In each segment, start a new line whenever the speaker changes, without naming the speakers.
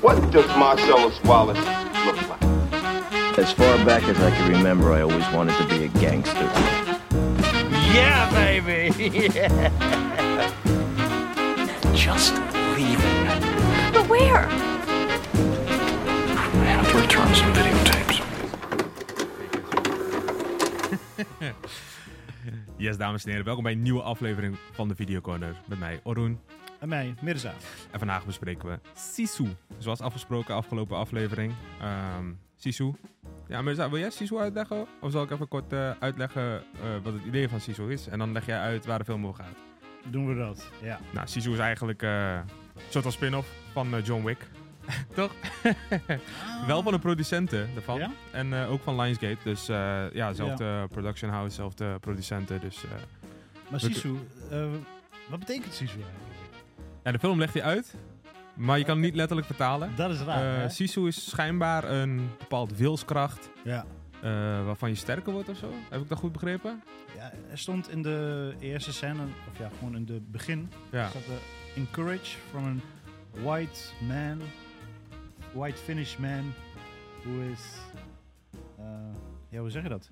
What does Marcellus Wallace look like?
As far back as I can remember, I always wanted to be a gangster.
Yeah, baby! yeah!
Just leaving.
But where?
I have to return some videotapes.
Yes, dames en heren, welkom bij een nieuwe aflevering van de Video Corner. Met mij, Orun.
En mij, Mirza.
En vandaag bespreken we Sisu. Zoals afgesproken, afgelopen aflevering. Ehm Sisu. Ja, maar wil jij Sisu uitleggen? Of zal ik even kort eh, uitleggen eh, wat het idee van Sisu is? En dan leg jij uit waar de film over gaat.
Doen we dat, ja.
Nou, Sisu is eigenlijk eh, een soort van spin-off van John Wick. Toch? Wel van de producenten ervan.
Ja?
En ook van Lionsgate. Dus ja, zelfde production house, zelfde producenten. Dus
Maar Sisu, wat betekent Sisu eigenlijk?
Ja, de film legt hij uit. Maar je kan het niet letterlijk vertalen.
Dat is raar, hè?
Sisu is schijnbaar een bepaald wilskracht
Ja.
eh, waarvan je sterker wordt of zo. Heb ik dat goed begrepen?
ja. Er stond in de eerste scène, of ja, gewoon in de begin,
Ja.
staat er encourage from a white man, white Finnish man, who is, eh, ja, hoe zeg je dat?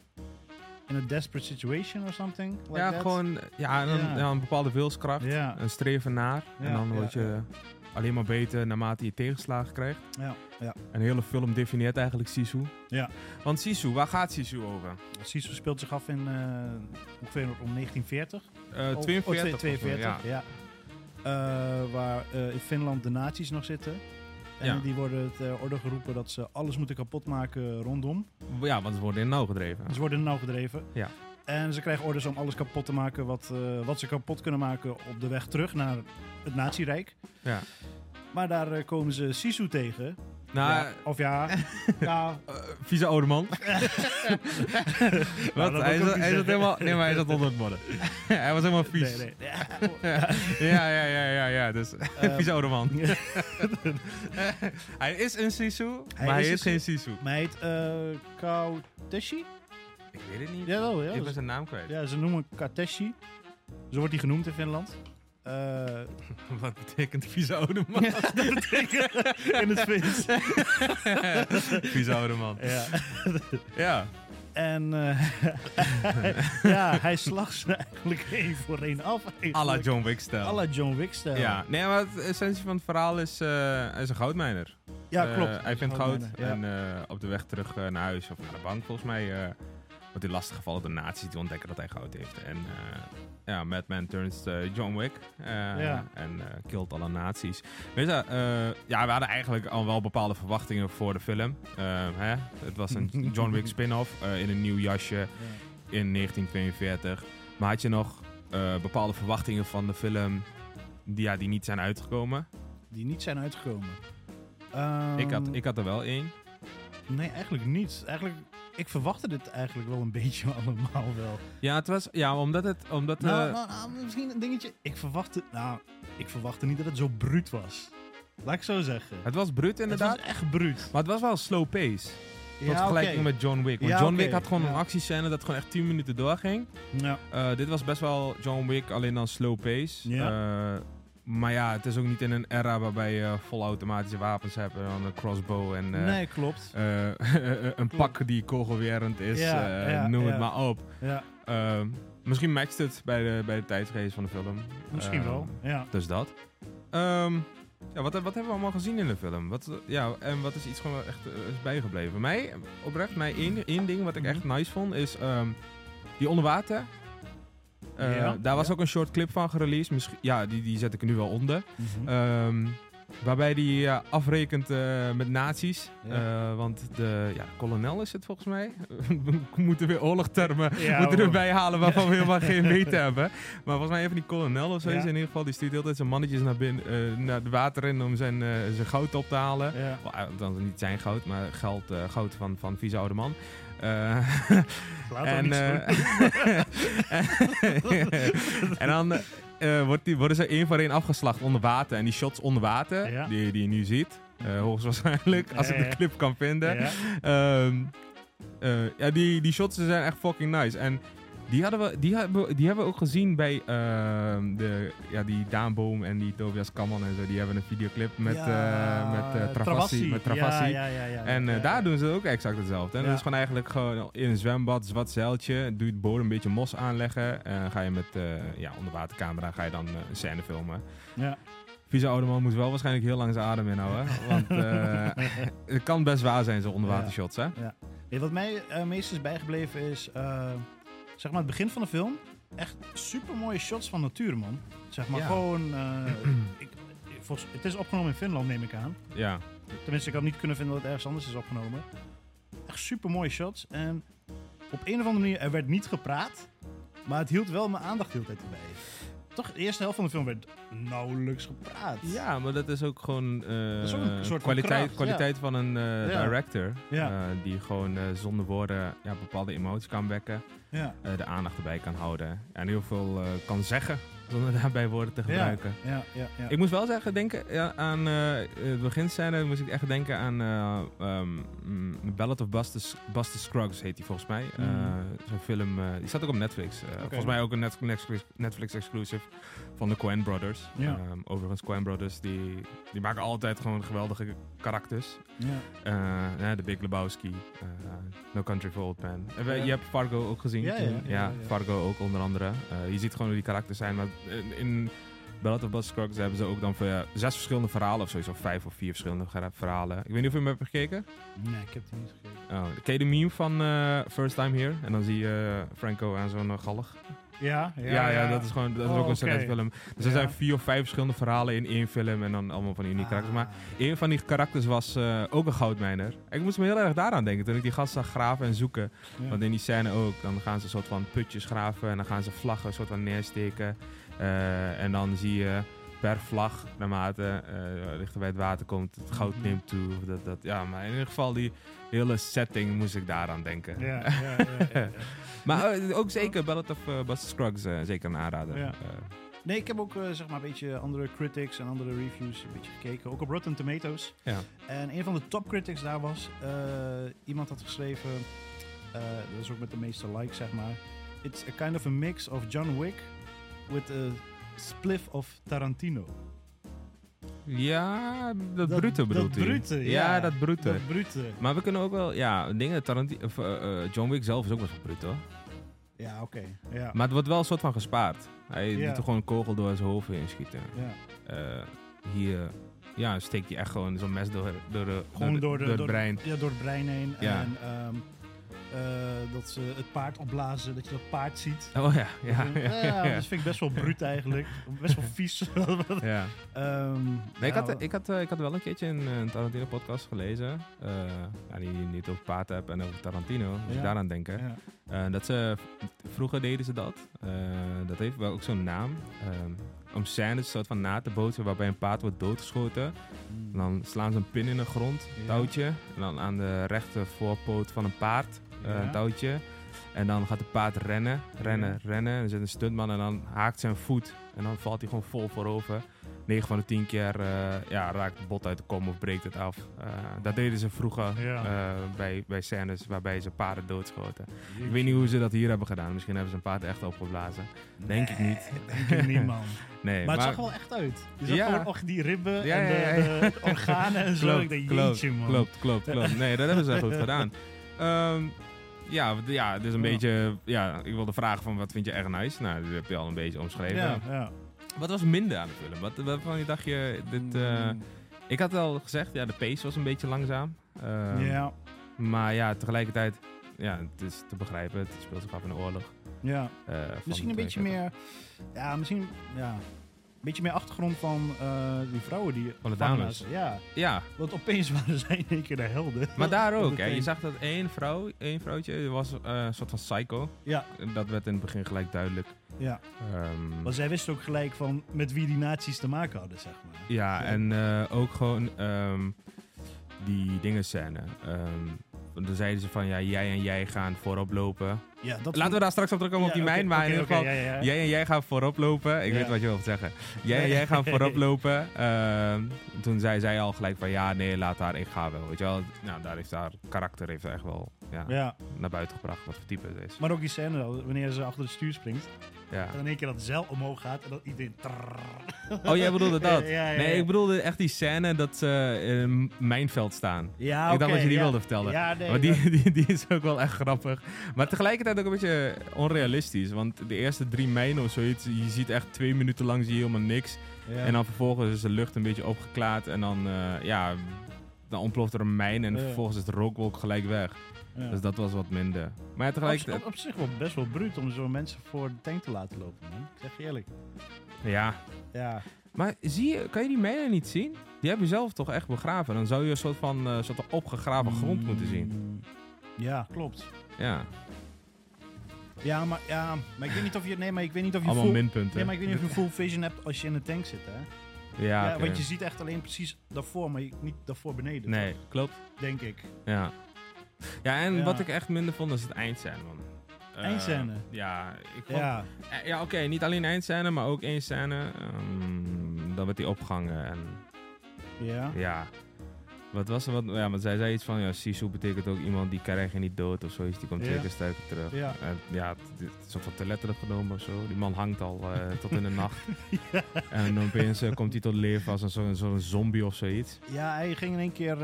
In a desperate situation or something? Like
ja,
that?
gewoon ja, een,
Ja.
ja, een bepaalde wilskracht. Een streven naar. en dan word je alleen maar beter naarmate je tegenslagen krijgt.
Ja, ja.
Een hele film definieert eigenlijk Sisu.
Ja.
Want Sisu, waar gaat Sisu over?
Sisu speelt zich af in eh, ongeveer om 1940.
Eh
Of-
42.
oh,
volgens mij,
42,
ja.
ja. Eh, waar eh, in Finland de nazi's nog zitten. En
Ja.
die worden ter orde geroepen dat ze alles moeten kapotmaken rondom.
Ja, want ze worden in nauw gedreven.
Ze worden in nauw gedreven.
Ja.
En ze krijgen orders om alles kapot te maken wat, eh, wat ze kapot kunnen maken op de weg terug naar het nazi-rijk.
Ja.
Maar daar eh, komen ze Sisu tegen.
Nou,
Ja, of ja, ja,
eh, vieze oude man. Wat?
Nou,
hij, zat, hij zat helemaal... Nee, maar hij zat onder het modder. hij was helemaal vies.
nee, nee.
ja, ja, ja, ja, ja. Dus,
Ehm,
vieze oude man. hij is een Sisu, maar hij
is
is,
een
geen Sisu.
Maar hij heet uh, Kauteshi?
Ik weet het niet.
Jawel, ja.
ik ben zijn naam kwijt.
Ja, ze noemen Kateshi. Zo wordt hij genoemd in Finland. Eh,
Wat betekent vieze oude man?
dat betekent in het Fins.
vieze oude man.
Ja.
Ja.
En eh, ja, hij slacht ze eigenlijk één voor één af.
à la John Wick stijl.
À la John Wick stijl.
Ja, nee, maar de essentie van het verhaal is, eh, hij is een goudmijner.
Ja, klopt.
hij vindt goud en op de weg terug naar huis of naar de bank volgens mij wordt hij lastiggevallen door nazi's die ontdekken dat hij goud heeft. En eh, ja, Madman turns eh, John Wick eh,
Ja.
en killt alle nazi's. Weet je, ja, we hadden eigenlijk al wel bepaalde verwachtingen voor de film. Hè? Het was een John Wick spin-off in een nieuw jasje in 1942. Maar had je nog bepaalde verwachtingen van de film die, ja, die niet zijn uitgekomen?
Die niet zijn uitgekomen.
ik, had,
Ehm,
ik had er wel één.
Nee, eigenlijk niet. Eigenlijk, ik verwachtte dit eigenlijk wel een beetje allemaal wel.
Ja, het was, ja omdat het. Omdat,
Nou,
eh,
nou, nou, misschien een dingetje. Ik verwachtte, nou, ik verwachtte niet dat het zo bruut was. Laat ik zo zeggen.
het was bruut inderdaad.
Het was echt bruut.
Maar het was wel slow pace. Tot
Ja,
vergelijking
oké.
met John Wick. Want
Ja,
John Wick had gewoon
ja.
een actiescène dat gewoon echt 10 minuten doorging.
Ja.
Eh, dit was best wel John Wick, alleen dan slow pace.
Ja.
Eh, maar ja, het is ook niet in een era waarbij je volautomatische wapens hebt. En dan een crossbow en eh,
nee, klopt.
eh, een pak die kogelwerend is.
Ja,
eh,
ja,
noem
ja.
het maar op.
Ja,
Eh, misschien matcht het bij de, bij de tijdsgeest van de film.
misschien
Eh,
wel. Ja.
Dus dat. Ehm, ja, wat, wat hebben we allemaal gezien in de film? Wat, eh, ja, en wat is iets gewoon echt eh, is bijgebleven? Mij, oprecht, mij één, één ding wat ik echt
Mhm.
nice vond, is ehm, die onderwater. Eh,
Ja,
daar was
ja.
ook een short clip van gereleased. Misschien, ja, die, die zet ik er nu wel onder.
Mhm.
Ehm, waarbij die ja, afrekent eh, met nazi's. Eh, want de ja, kolonel is het volgens mij. we moeten weer oorlogtermen moeten erbij halen waarvan we helemaal geen weten hebben. Maar volgens mij even die kolonel of zo is in ieder geval. Die stuurt altijd zijn mannetjes naar, binnen, eh, naar het water in om zijn, eh, zijn goud op te halen. Eh, dan niet zijn goud, maar geld, eh, goud van, van vieze oude man. Eh,
Laat
en, eh, en dan eh, wordt die, worden ze één voor één afgeslacht onder water. En die shots onder water,
Ja.
die, die je nu ziet, hoogstwaarschijnlijk, als ik de clip kan vinden.
Ja.
Ehm, eh, ja, die, die shots zijn echt fucking nice. En Die, hadden we, die, hebben, die hebben we ook gezien bij ehm, de, ja, die Daan Boom en die Tobias Kamman en zo. Die hebben een videoclip met,
Ja,
eh, met eh, Travassi. Met Travassi.
Ja, ja, ja, ja,
En eh,
ja.
daar doen ze ook exact hetzelfde. En
Ja.
dat is gewoon eigenlijk gewoon in een zwembad, zwart zeiltje. Doe je het bodem een beetje mos aanleggen. En ga je met ja, onderwatercamera ga je dan een scène filmen.
Ja.
Vieze oude man moet wel waarschijnlijk heel lang zijn adem inhouden. Want het kan best waar zijn, zo'n onderwatershots, hè?
Nee, wat mij meest is bijgebleven is, zeg maar, het begin van de film. Echt super mooie shots van natuur, man. Zeg maar
Ja.
gewoon. eh, ik, volgens, het is opgenomen in Finland, neem ik aan.
Ja.
Tenminste, ik had niet kunnen vinden dat het ergens anders is opgenomen. Echt super mooie shots. En op een of andere manier, er werd niet gepraat. Maar het hield wel mijn aandacht de hele tijd erbij. Toch, de eerste helft van de film werd nauwelijks gepraat.
Ja, maar dat is ook gewoon eh,
is ook een soort van
kwaliteit,
kracht,
kwaliteit van een eh,
Ja.
director.
Ja.
die gewoon zonder woorden ja, bepaalde emoties kan wekken.
Ja.
eh, de aandacht erbij kan houden. En heel veel eh, kan zeggen zonder daarbij woorden te gebruiken.
Ja, ja, ja.
Ik moest wel zeggen, denken ja, aan eh het beginscène moest ik echt denken aan mm, Ballad of Buster, Buster Scruggs heet die volgens mij.
Mm.
Zo'n film, die staat ook op Netflix. Volgens mij ook een Net- Netflix, Netflix exclusive van de Coen Brothers. Ehm, overigens, Coen Brothers die, die maken altijd gewoon geweldige karakters.
Ja.
Eh, ja, de Big Lebowski, eh, No Country for Old Men. En we-
Ja.
Je hebt Fargo ook gezien.
Ja.
Fargo ook onder andere. Eh, je ziet gewoon hoe die karakters zijn. Maar in, in Ballad of Buster Scruggs hebben ze ook dan ja, zes verschillende verhalen of zoiets. Of vijf of vier verschillende verhalen. Ik weet niet of je hem hebt gekeken.
Nee, ik heb die niet gekeken.
Oh, ken je de meme van eh, First Time Here? En dan zie je eh, Franco aan zo'n eh, galg.
Ja, ja,
Ja, ja, dat is gewoon dat is
Oh,
ook een
oké.
okay. film. Dus er
Ja.
zijn vier of vijf verschillende verhalen in één film. En dan allemaal van die unieke karakters. Maar
Ah.
een van die karakters was eh, ook een goudmijner. Ik moest me heel erg daaraan denken toen ik die gast zag graven en zoeken.
Ja.
Want in die scène ook, dan gaan ze een soort van putjes graven en dan gaan ze vlaggen een soort van neersteken. Eh, en dan zie je per vlag, naarmate eh dichter bij het water komt, het goud neemt toe. Of Dat, dat, ja, maar in ieder geval die hele setting moest ik daaraan denken.
Ja, ja.
Maar eh, ook zeker Ballad of uh, Buster Scruggs, eh, zeker een aanrader. Eh,
Nee, ik heb ook eh, zeg maar een beetje andere critics en andere reviews een beetje gekeken. Ook op Rotten Tomatoes.
ja.
En een van de top critics daar was, eh, iemand had geschreven, eh, dat is ook met de meeste likes zeg maar. It's a kind of a mix of John Wick with a spliff of Tarantino.
ja, dat,
Dat-
brute bedoelt
dat brute,
ja.
ja.
dat brute.
Dat brute.
Maar we kunnen ook wel, ja, dingen, Tarantino, of, eh, eh, John Wick zelf is ook best wel brute hoor.
Ja, oké. Ja.
Maar het wordt wel een soort van gespaard. Hij
Ja.
doet er gewoon een kogel door zijn hoofd heen schieten.
ja.
Eh, hier ja, steekt hij echt gewoon zo'n mes door, door,
Gewoon door, de,
door het brein.
Ja, door het brein heen.
Ja.
En ehm, eh, dat ze het paard opblazen, dat je dat paard ziet.
Oh ja, ja.
ja,
ja, ja,
dat vind ik best wel bruut eigenlijk. Best wel vies.
Ja.
Ehm,
Nee, ik, had, ik, had, eh, ik had wel een keertje in een Tarantino-podcast gelezen. eh ja, die niet over paard heb en over Tarantino.
Ja.
ik daaraan denken. dat ze, vroeger deden ze dat. Dat heeft wel ook zo'n naam. Ehm, om scènes soort van na te bootsen waarbij een paard wordt doodgeschoten. En dan slaan ze een pin in de grond, touwtje. En dan aan de rechter voorpoot van een paard,
Ja.
een touwtje. En dan gaat de paard rennen, rennen, rennen. En er zit een stuntman en dan haakt zijn voet. En dan valt hij gewoon vol voorover. 9 van de 10 keer eh, ja, raakt het bot uit de kom of breekt het af. Eh, dat deden ze vroeger
Ja.
eh, bij, bij scènes waarbij ze paarden doodschoten. Ik weet niet hoe ze dat hier hebben gedaan. Misschien hebben ze een paard echt opgeblazen. Denk ik niet.
Denk ik niet, man.
Nee,
Maar het zag er wel echt uit. Je zag
Ja.
gewoon och, die ribben
Ja,
en de, de organen en zo.
klopt,
ik denk,
klopt,
jeetje, man.
klopt, klopt, klopt. Nee, dat hebben ze goed gedaan. Ehm, ja, ja, is een
Ja.
beetje... Ja, ik wilde vragen van wat vind je echt nice? Nou, dat heb je al een beetje omschreven.
Ja, ja.
Wat was minder aan de film? Wat, waarvan je dacht je... Dit, eh,
Mm,
ik had al gezegd, ja, de pace was een beetje langzaam. Ehm,
ja,
Maar ja, tegelijkertijd... Ja, het is te begrijpen. Het speelt zich af in een oorlog.
ja.
eh, van
Misschien een beetje meer... Ja, misschien... Ja. Beetje meer achtergrond van eh, die vrouwen die...
Van de dames.
Ja,
Ja,
want opeens waren zij in één keer de helden.
maar daar ook. Hè. Je zag dat één vrouw, één vrouwtje, was eh, een soort van psycho.
Ja,
Dat werd in het begin gelijk duidelijk.
ja.
Ehm,
Maar zij wisten ook gelijk van met wie die nazi's te maken hadden, zeg maar.
Ja, en eh, ook gewoon ehm, die dingen scène. Ehm, dan zeiden ze van ja, jij en jij gaan voorop lopen.
Ja, dat
Laten we daar straks op terugkomen op die
Ja,
mijn. Maar in ieder geval,
ja.
Jij en jij gaan voorop lopen. Ik weet wat je wilt zeggen. Jij en jij gaan voorop lopen. Ehm, toen zei zij al gelijk van ja, nee, laat haar, ik ga wel. Weet je wel, nou, daar heeft haar karakter heeft echt wel ja,
Ja,
naar buiten gebracht wat voor type ze is.
maar ook die scène wanneer ze achter het stuur springt.
Ja.
En in één keer dat zeil omhoog gaat en dat iedereen...
Oh, jij bedoelde dat?
Ja,
Nee, ik bedoelde echt die scène dat ze in een mijnveld staan.
Ja,
ik dacht dat je die wilde vertellen.
Nee.
maar die, die, die is ook wel echt grappig. Maar tegelijkertijd ook een beetje onrealistisch. Want de eerste drie mijnen of zoiets, je ziet echt twee minuten lang zie je helemaal niks. En dan vervolgens is de lucht een beetje opgeklaard. En dan, eh, ja, dan ontploft er een mijn. En vervolgens is de rookwolk gelijk weg.
Ja.
Dus dat was wat minder. Maar ja,
op,
tegelijkertijd...
op, op zich wel best wel bruut om zo mensen voor de tank te laten lopen, man. Ik zeg je eerlijk.
Ja.
Ja,
Maar zie je, kan je die mijnen niet zien? Die heb je zelf toch echt begraven. Dan zou je een soort van, eh, soort opgegraven grond moeten zien.
Mm, Ja, klopt.
Ja,
Ja, maar, ja, maar ik weet niet of je... Nee, maar ik weet niet of je
allemaal
full,
minpunten.
Nee, maar ik weet niet of je full vision hebt als je in de tank zit, hè?
Ja,
want je ziet echt alleen precies daarvoor, maar niet daarvoor beneden.
Nee, klopt.
Denk ik.
Ja. Ja, en
Ja.
wat ik echt minder vond is het eindscène, man. Eh,
Eindscène?
ja, ik vond...
Ja,
Eh, Ja, oké, niet alleen eindscène, maar ook één scène. ehm, dan werd hij opgehangen en
ja.
ja... Wat was er? Wat, ja, want zij zei iets van, ja, Sisu betekent ook iemand die krijg je niet dood of zoiets. Die komt twee
Ja.
keer sterker terug.
Ja.
En ja, het het is ook wat te letterlijk genomen of zo. Die man hangt al eh, tot in de nacht. En dan opeens eh, komt hij tot leven als een zo'n zombie of zoiets.
Ja, hij ging in één keer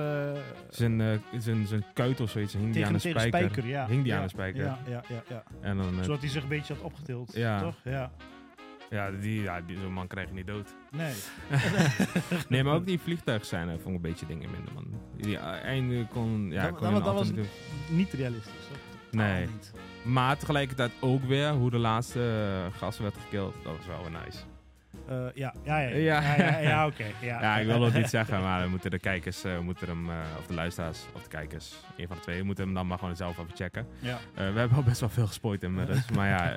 Zijn, eh, zijn, zijn kuit of zoiets hing die aan een
tegen
spijker.
spijker. Ja.
Hing die
ja,
aan een spijker.
Ja, ja, ja, ja.
En dan,
Zodat hij zich een beetje had opgetild.
Ja.
Toch? Ja.
Ja, die, ja die, zo'n man krijg je niet dood.
Nee.
Nee, maar ook die vliegtuigscène vond ik een beetje dingen minder, man. Die eh, einde kon... Ja,
Dat-
kon
dat- was- Niet realistisch. Totaal
Nee. Maar tegelijkertijd ook weer hoe de laatste eh, gast werd gekild. Dat was wel weer nice.
Eh, ja, ja, ja.
Ja.
Ja, ja, ja, oké. ja.
Ja, ik wil het niet zeggen, maar we moeten de kijkers, eh, moeten hem, eh, of de luisteraars, of de kijkers, een van de twee, moeten hem dan maar gewoon zelf even checken.
Ja.
We hebben al best wel veel gespoord inmiddels. maar ja,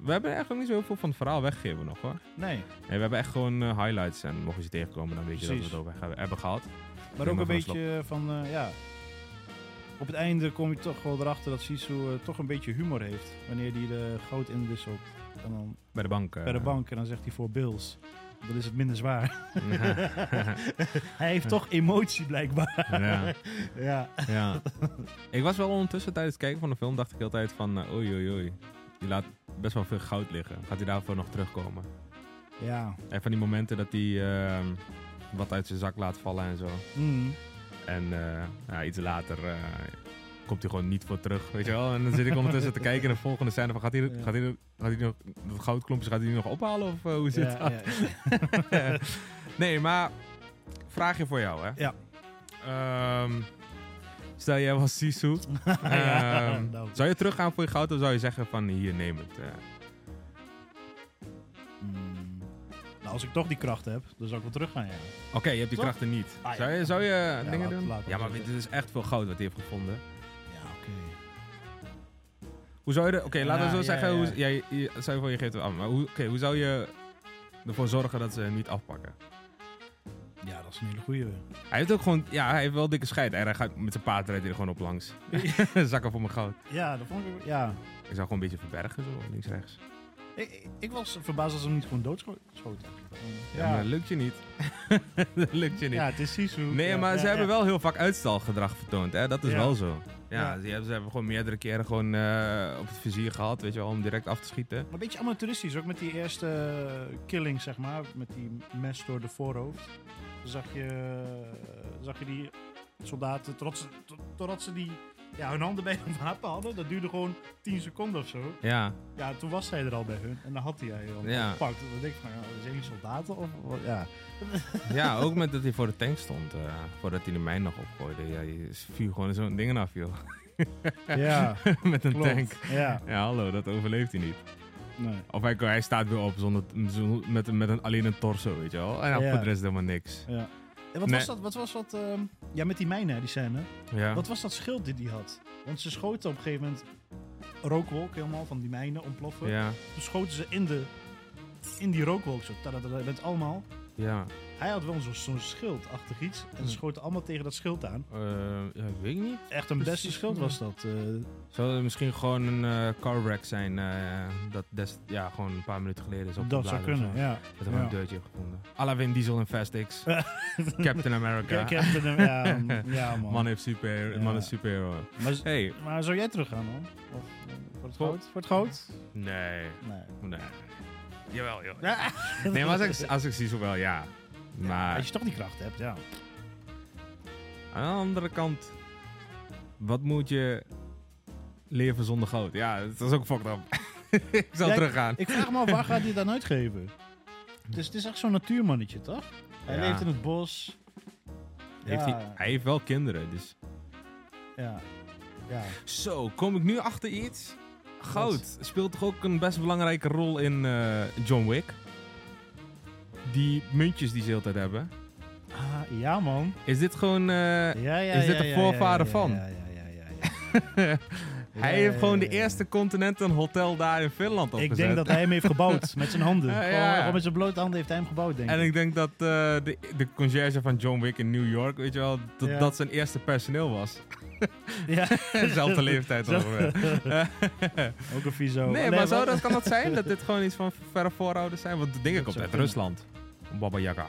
we hebben eigenlijk niet zo heel veel van het verhaal weggegeven nog hoor.
Nee.
Nee, we hebben echt gewoon highlights en mocht je ze tegenkomen, dan weet je
Precies.
dat we het over hebben gehad.
Maar ook een beetje van, ja... Op het einde kom je toch wel erachter dat Sisu eh, toch een beetje humor heeft. Wanneer hij de goot inwisselt. En dan
Bij de bank. eh.
bij de bank. En dan zegt hij voor Bills. Dan is het minder zwaar. hij heeft toch emotie blijkbaar.
ja.
ja.
Ja. ik was wel ondertussen tijdens het kijken van de film, dacht ik altijd van, eh, oei oei oei. Die laat best wel veel goud liggen. Gaat hij daarvoor nog terugkomen?
Ja.
En van die momenten dat hij ehm, wat uit zijn zak laat vallen en zo.
Mm.
En eh, ja, iets later eh, komt hij gewoon niet voor terug, weet je wel. En dan zit ik ondertussen te kijken in de volgende scène van, gaat hij, gaat hij, gaat hij nog, dat goudklompjes gaat hij nog ophalen of eh, hoe zit
Ja,
dat?
ja,
nee, maar vraagje voor jou, hè.
Ja.
Ehm, stel, jij was Sisu.
Nou.
Zou je teruggaan voor je goud of zou je zeggen van, hier, neem het. eh?
Als ik toch die kracht heb, dan zou ik wel teruggaan, ja.
Oké, je hebt die
Toch?
krachten niet.
Ah, ja.
Zou je, zou je dingen
laat-
doen?
laat
ja, maar
maar
dit is echt veel goud wat hij heeft gevonden.
Ja, oké.
Hoe zou je. Oké, laten we zo zeggen. Hoe, jij, je, je voor, je geeft het af. Maar hoe, oké, hoe zou je ervoor zorgen dat ze hem niet afpakken?
Ja, dat is een hele goeie.
Hij heeft ook gewoon... Ja, hij heeft wel dikke scheid. En hij gaat met zijn paard rijdt hij er gewoon op langs. Zakken voor mijn goud.
Ja, dat vond ik... Ja.
Ik zou gewoon een beetje verbergen, zo links, rechts.
Ik, ik- was verbaasd als ze hem niet gewoon doodschoten.
Ja, maar dat lukt je niet. dat lukt je niet.
Ja, het is Sisu.
Nee,
Ja,
maar
ja,
ze hebben
ja.
wel heel vaak uitstelgedrag vertoond. Hè? Dat is
Ja.
wel zo. Ja,
Ja.
Die hebben, ze hebben gewoon meerdere keren gewoon, eh, op het vizier gehad, weet je wel, om direct af te schieten.
Maar een beetje amateuristisch, ook met die eerste eh, killing, zeg maar. Met die mes door de voorhoofd. Dan zag je, eh, zag je die soldaten, totdat ze, tot- totdat ze die, ja, hun handen bij hun wapen hadden. Dat duurde gewoon 10 seconden of zo.
Ja,
Ja, toen was hij er al bij hun. En dan had hij hij al
Ja.
gepakt. Dan denk ik van, ja, zijn die soldaten? Of, wat? ja.
ja ook met dat hij voor de tank stond, eh, voordat hij de mijn nog opgooide. Ja, je vuur gewoon zo'n dingen af, joh.
ja,
met een
klopt.
tank.
Ja,
Ja, hallo, dat overleeft hij niet.
nee.
Of hij, hij staat weer op zonder, zo- met, met een, alleen een torso, weet je wel. En ja,
Ja.
voor de rest helemaal niks.
Ja. En wat
Nee.
was dat? Wat was dat? ehm, ja, met die mijnen, die scène.
Ja.
Wat was dat schild die hij had? Want ze schoten op een gegeven moment rookwolk helemaal van die mijnen ontploffen.
ja.
Toen schoten ze in, de, in die rookwolk zo. Met allemaal.
Ja.
Hij had wel zo'n zo'n schildachtig iets. En ze schoten allemaal tegen dat schild aan.
Ja, weet ik niet.
Echt een beste schild was dat. eh.
Zou het misschien gewoon een eh car wreck zijn dat des, ja, gewoon een paar minuten geleden is
dat
opgeblazen
zou kunnen,
zo.
ja.
Dat
Ja.
een deurtje gevonden. À la Vin Diesel en Fast X. Captain America.
Captain, ja, ja, man.
Man heeft super, man is superhero.
maar,
Hey,
maar zou jij teruggaan, man? Of voor het
Voor-
goud? Voor het goud?
nee,
Nee.
nee. Jawel, joh.
Ja.
Nee, maar als ik, als ik zie zo wel, ja. Maar
Als je toch die kracht hebt, ja.
aan de andere kant, wat moet je leven zonder goud? Ja, dat is ook fucked up. ik zal
Ja,
teruggaan.
Ik vraag me af, waar gaat hij dan uitgeven? Dus het is echt zo'n natuurmannetje, toch? Hij
Ja.
leeft in het bos.
Heeft
ja,
hij, hij heeft wel kinderen, dus...
ja. Ja.
Zo, kom ik nu achter iets? Goud speelt toch ook een best belangrijke rol in eh, John Wick? Die muntjes die ze altijd hebben.
Ah, ja, man.
Is dit gewoon... eh,
Ja, ja,
Is dit de voorvader van?
Ja, ja, ja, ja, ja.
hij heeft gewoon de eerste Continental Hotel daar in Finland opgezet.
Ik denk dat hij hem heeft gebouwd met zijn handen.
Ja,
Gewoon,
ja.
gewoon met zijn blote handen heeft hij hem gebouwd, denk
En
ik.
ik denk dat eh, de, de conciërge van John Wick in New York, weet je wel, dat
Ja.
dat zijn eerste personeel was.
Ja.
Zelfde leeftijd
Zo.
ongeveer.
Ook een viso.
nee, maar
wat-
dat, kan dat zijn? Dat dit gewoon iets van verre voorouders zijn? Want de dingen komt uit. Rusland. Baba Yaga.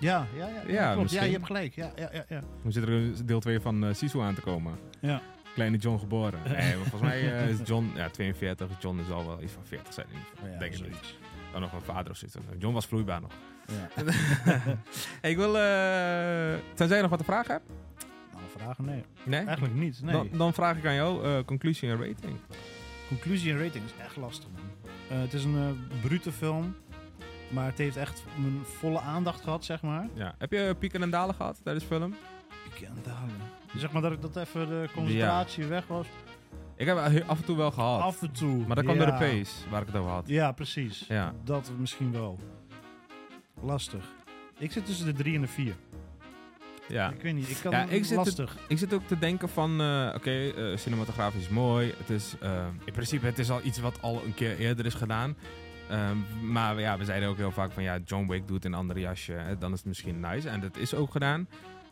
Ja, ja, ja.
Ja,
klopt. je hebt gelijk. Ja, ja, ja.
zit er een deel 2 van eh Sisu aan te komen.
Ja.
Kleine John geboren. Nee, maar volgens mij eh, is John ja, 42. John is al wel iets van 40 zijn. in
ja,
denk ik niet.
zoiets.
Dan nog een vader of zitten. John was vloeibaar nog.
Ja.
Hey, ik wil... eh tenzij je nog wat te vragen hebt?
Nou, vragen? Nee.
Nee?
Eigenlijk niet. Nee.
Dan, dan vraag ik aan jou eh, conclusie en rating.
Conclusie en rating is echt lastig, man. Het is een brute film. Maar het heeft echt mijn volle aandacht gehad, zeg maar.
Ja. Heb je pieken en dalen gehad tijdens de film?
Ik kan dalen. Zeg maar dat ik dat even de concentratie weg was.
Ik heb he- af en toe wel gehad.
Af en toe.
maar dat kwam door de pace waar ik het over had.
Ja, precies.
Ja.
Dat misschien wel. Lastig. Ik zit tussen de 3 en de 4.
Ja.
Ik weet niet. Ik kan
Ja, ik zit
lastig.
Ik zit ook te denken van, eh, oké, eh, cinematografisch is mooi. Het is, eh, in principe, het is al iets wat al een keer eerder is gedaan. Ehm, maar ja, we zeiden ook heel vaak van, ja, John Wick doet een ander jasje. Hè, dan is het misschien nice. En dat is ook gedaan.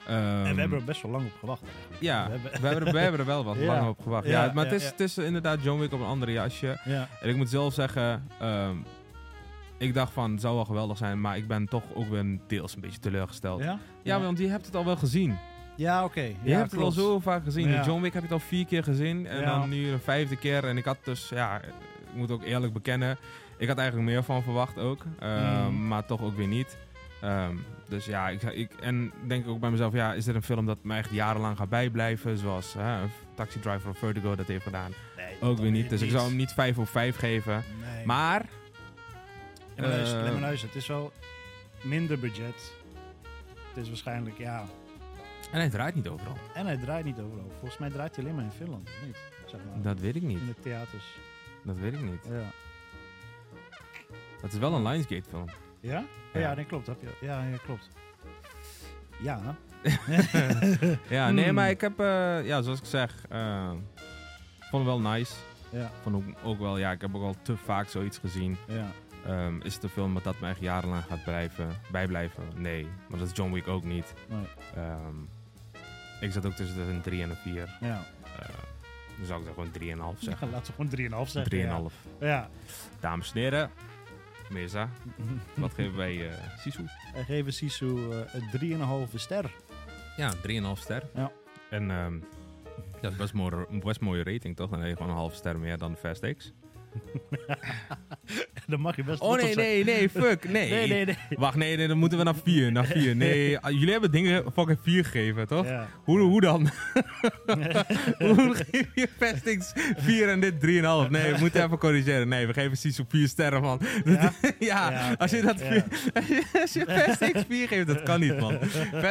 Ehm,
en we hebben er best wel lang op gewacht eigenlijk.
Ja,
We hebben-
we hebben, er, we hebben er wel wat
Ja.
lang op gewacht. Ja,
Ja,
maar
ja,
het, is, het is inderdaad John Wick op een ander jasje.
Ja.
En ik moet zelf zeggen, ehm, ik dacht van, het zou wel geweldig zijn. Maar ik ben toch ook weer deels een beetje teleurgesteld. Ja,
Ja?
want je hebt het al wel gezien.
Ja, oké.
Je hebt het al zo vaak gezien. John Wick heb je het al vier keer gezien. En dan nu een vijfde keer. En ik had dus, ja, ik moet ook eerlijk bekennen. Ik had eigenlijk meer van verwacht ook. Ehm,
Mm.
Maar toch ook weer niet. Dus ja, ik, ik en denk ook bij mezelf, ja, is dit een film dat me echt jarenlang gaat bijblijven? Zoals hè, Taxi Driver of Vertigo dat heeft gedaan.
Nee,
Ook weer niet. Dus ik zou hem niet 5 of 5 geven.
Nee.
Maar,
Ja, maar luister,
eh,
nee, maar luister, het is wel minder budget. Het is waarschijnlijk, ja.
en hij draait niet overal.
En hij draait niet overal. Volgens mij draait hij alleen maar in Finland, niet? Zeg maar.
Dat weet ik niet.
In de theaters.
Dat weet ik niet.
Ja.
Het is wel een Lionsgate film.
Ja?
Ja.
Ja, nee, klopt. Heb je, ja, ja, klopt. Ja.
Ja, nee,
Hmm.
maar ik heb, eh, ja, zoals ik zeg, eh, vond het wel nice.
Ja,
Vond ook, ook wel, ja, ik heb ook al te vaak zoiets gezien.
ja.
Ehm, is het een film dat me echt jarenlang gaat blijven, bijblijven? Nee, maar dat is John Wick ook niet.
Nee.
Ehm, ik zat ook tussen een 3 en een 4.
ja.
Eh dan zou ik dan gewoon 3,5
ja
zeggen.
laten we gewoon 3,5 zeggen.
3,5.
Ja. ja.
Dames en heren, Mirza, wat geven wij eh Sisu?
Wij geven Sisu eh, een 3,5 ster.
Ja, 3,5 ster.
Ja.
En ehm, dat is best, mooi, een best mooie rating, toch? Dan heb je gewoon een half ster meer dan de Fast X.
Dan mag je best
Oh nee, nee, nee, fuck, nee.
Nee, nee, nee.
Wacht, nee, nee, dan moeten we naar 4, naar 4. Nee, ah, jullie hebben dingen fucking 4 gegeven, toch?
Ja.
Hoe, hoe dan? hoe geef je X 4 en dit 3,5? Nee, we moeten even corrigeren. Nee, we geven Sisu 4 sterren, man.
Ja?
ja, als je dat vier- als je, als je 4 geeft, dat kan niet, man.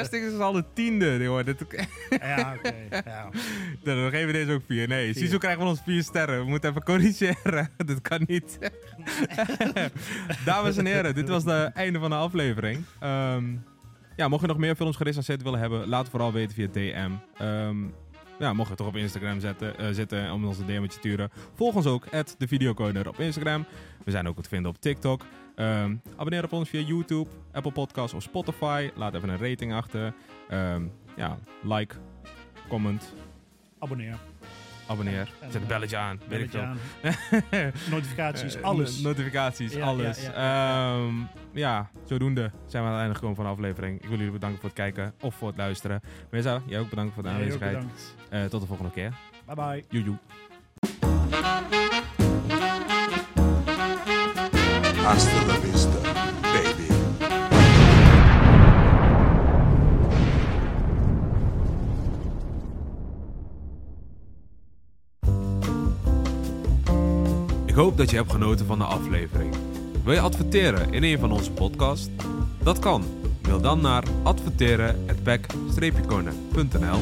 X is al de tiende. Dit,
Ja, oké. Ja.
dan geven we deze ook 4. Nee,
Vier.
Sisu krijgt van ons 4 sterren. We moeten even corrigeren. dat kan niet. Dames en heren, dit was het einde van de aflevering. Ehm, ja, mocht je nog meer films gerecenseerd willen hebben, laat het vooral weten via DM. Ehm, ja, mocht je toch op Instagram zetten, eh, zitten om ons een DM'tje te sturen. Volg ons ook, at de Videocoder op Instagram. We zijn ook te vinden op TikTok. Ehm, abonneer op ons via YouTube, Apple Podcasts of Spotify. Laat even een rating achter. Ja, like, comment,
Abonneer.
Abonneer.
En,
Zet een
eh,
belletje aan. Weet ik veel.
aan. Notificaties,
Eh,
alles.
no- notificaties,
Ja,
alles.
ja,
Ja,
ja,
ja, zodoende zijn we aan het einde gekomen van de aflevering. Ik wil jullie bedanken voor het kijken of voor het luisteren. Mesa, jij ook bedankt voor de aanwezigheid.
bedankt.
Eh, tot de volgende keer.
Bye bye.
Joejoe.
Hasta la vista,
Ik hoop dat je hebt genoten van de aflevering. Wil je adverteren in een van onze podcasts? Dat kan. Mail dan naar adverteren@back-corner.nl